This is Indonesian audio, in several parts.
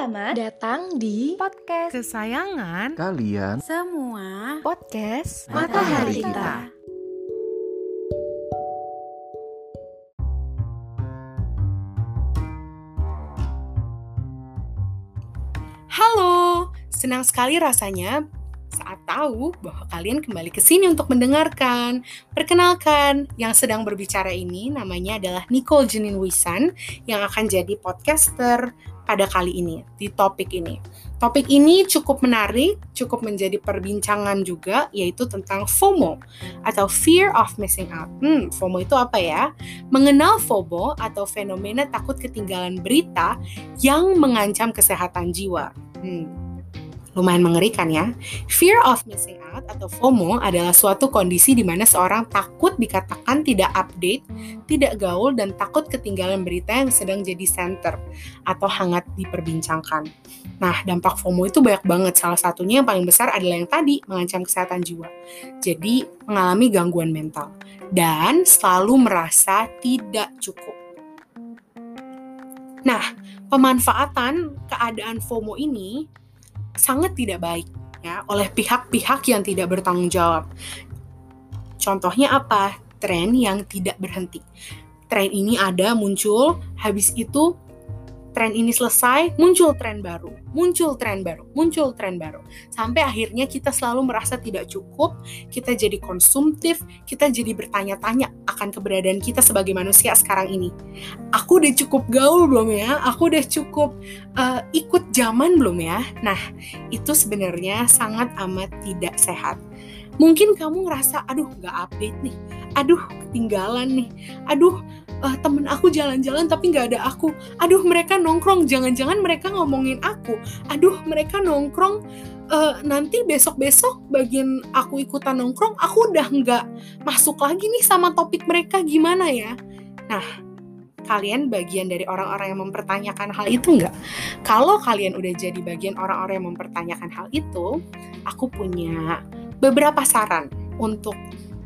Selamat datang di podcast kesayangan kalian semua podcast Matahari Kita. Halo, senang sekali rasanya tahu bahwa kalian kembali ke sini untuk mendengarkan. Perkenalkan, yang sedang berbicara ini namanya adalah Nicole Jenin Wisan yang akan jadi podcaster pada kali ini, di topik ini. Topik ini cukup menarik, cukup menjadi perbincangan juga, yaitu tentang FOMO atau Fear of Missing Out. Hmm, FOMO itu apa ya? Mengenal FOMO atau fenomena takut ketinggalan berita yang mengancam kesehatan jiwa. Hmm, lumayan mengerikan ya. Fear of missing out atau FOMO adalah suatu kondisi di mana seorang takut dikatakan tidak update, tidak gaul, dan takut ketinggalan berita yang sedang jadi center atau hangat diperbincangkan. Nah, dampak FOMO itu banyak banget. Salah satunya yang paling besar adalah yang tadi, mengancam kesehatan jiwa. Jadi, mengalami gangguan mental. Dan selalu merasa tidak cukup. Nah, pemanfaatan keadaan FOMO ini sangat tidak baik ya oleh pihak-pihak yang tidak bertanggung jawab. Contohnya apa? Tren yang tidak berhenti. Tren ini ada muncul, habis itu tren ini selesai, muncul tren baru, muncul tren baru, muncul tren baru. Sampai akhirnya kita selalu merasa tidak cukup, kita jadi konsumtif, kita jadi bertanya-tanya akan keberadaan kita sebagai manusia sekarang ini. Aku udah cukup gaul belum ya? Aku udah cukup uh, ikut zaman belum ya? Nah, itu sebenarnya sangat amat tidak sehat. Mungkin kamu ngerasa, aduh gak update nih, aduh ketinggalan nih, aduh uh, temen aku jalan-jalan tapi nggak ada aku. Aduh mereka nongkrong. Jangan-jangan mereka ngomongin aku. Aduh mereka nongkrong uh, nanti besok-besok bagian aku ikutan nongkrong aku udah nggak masuk lagi nih sama topik mereka. Gimana ya? Nah kalian bagian dari orang-orang yang mempertanyakan hal itu nggak? Kalau kalian udah jadi bagian orang-orang yang mempertanyakan hal itu, aku punya beberapa saran untuk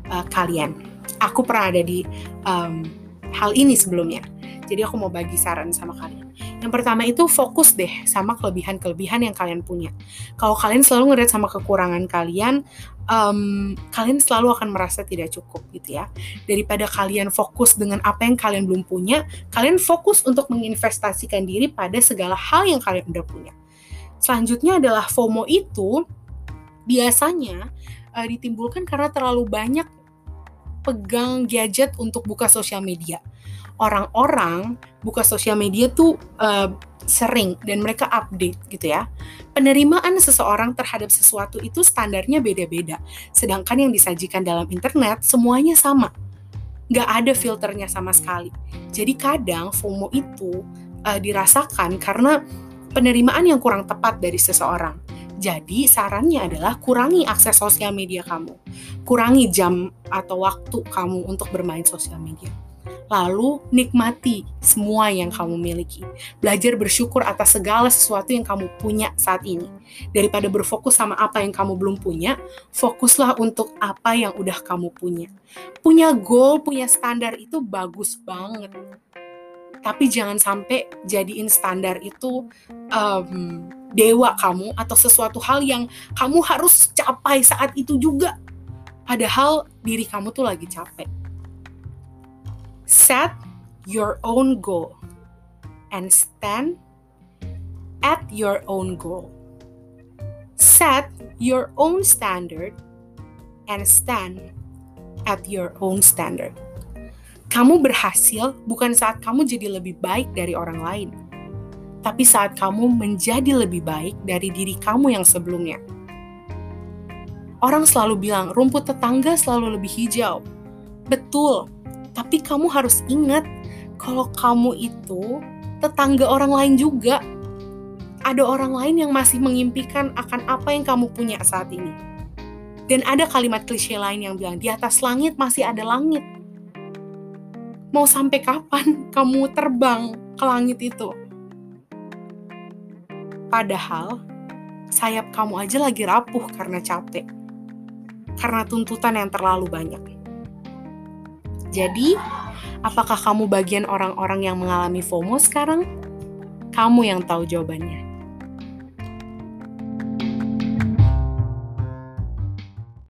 uh, kalian. Aku pernah ada di um, hal ini sebelumnya. Jadi aku mau bagi saran sama kalian. Yang pertama itu fokus deh sama kelebihan-kelebihan yang kalian punya. Kalau kalian selalu ngeliat sama kekurangan kalian, um, kalian selalu akan merasa tidak cukup gitu ya. Daripada kalian fokus dengan apa yang kalian belum punya, kalian fokus untuk menginvestasikan diri pada segala hal yang kalian udah punya. Selanjutnya adalah FOMO itu biasanya uh, ditimbulkan karena terlalu banyak pegang gadget untuk buka sosial media. Orang-orang buka sosial media tuh uh, sering dan mereka update gitu ya. Penerimaan seseorang terhadap sesuatu itu standarnya beda-beda. Sedangkan yang disajikan dalam internet semuanya sama. Nggak ada filternya sama sekali. Jadi kadang FOMO itu uh, dirasakan karena penerimaan yang kurang tepat dari seseorang jadi sarannya adalah kurangi akses sosial media kamu. Kurangi jam atau waktu kamu untuk bermain sosial media. Lalu nikmati semua yang kamu miliki. Belajar bersyukur atas segala sesuatu yang kamu punya saat ini. Daripada berfokus sama apa yang kamu belum punya, fokuslah untuk apa yang udah kamu punya. Punya goal, punya standar itu bagus banget tapi jangan sampai jadiin standar itu um, dewa kamu atau sesuatu hal yang kamu harus capai saat itu juga. Padahal diri kamu tuh lagi capek. Set your own goal and stand at your own goal. Set your own standard and stand at your own standard kamu berhasil bukan saat kamu jadi lebih baik dari orang lain, tapi saat kamu menjadi lebih baik dari diri kamu yang sebelumnya. Orang selalu bilang rumput tetangga selalu lebih hijau. Betul, tapi kamu harus ingat kalau kamu itu tetangga orang lain juga. Ada orang lain yang masih mengimpikan akan apa yang kamu punya saat ini. Dan ada kalimat klise lain yang bilang di atas langit masih ada langit mau sampai kapan kamu terbang ke langit itu? Padahal sayap kamu aja lagi rapuh karena capek. Karena tuntutan yang terlalu banyak. Jadi, apakah kamu bagian orang-orang yang mengalami FOMO sekarang? Kamu yang tahu jawabannya.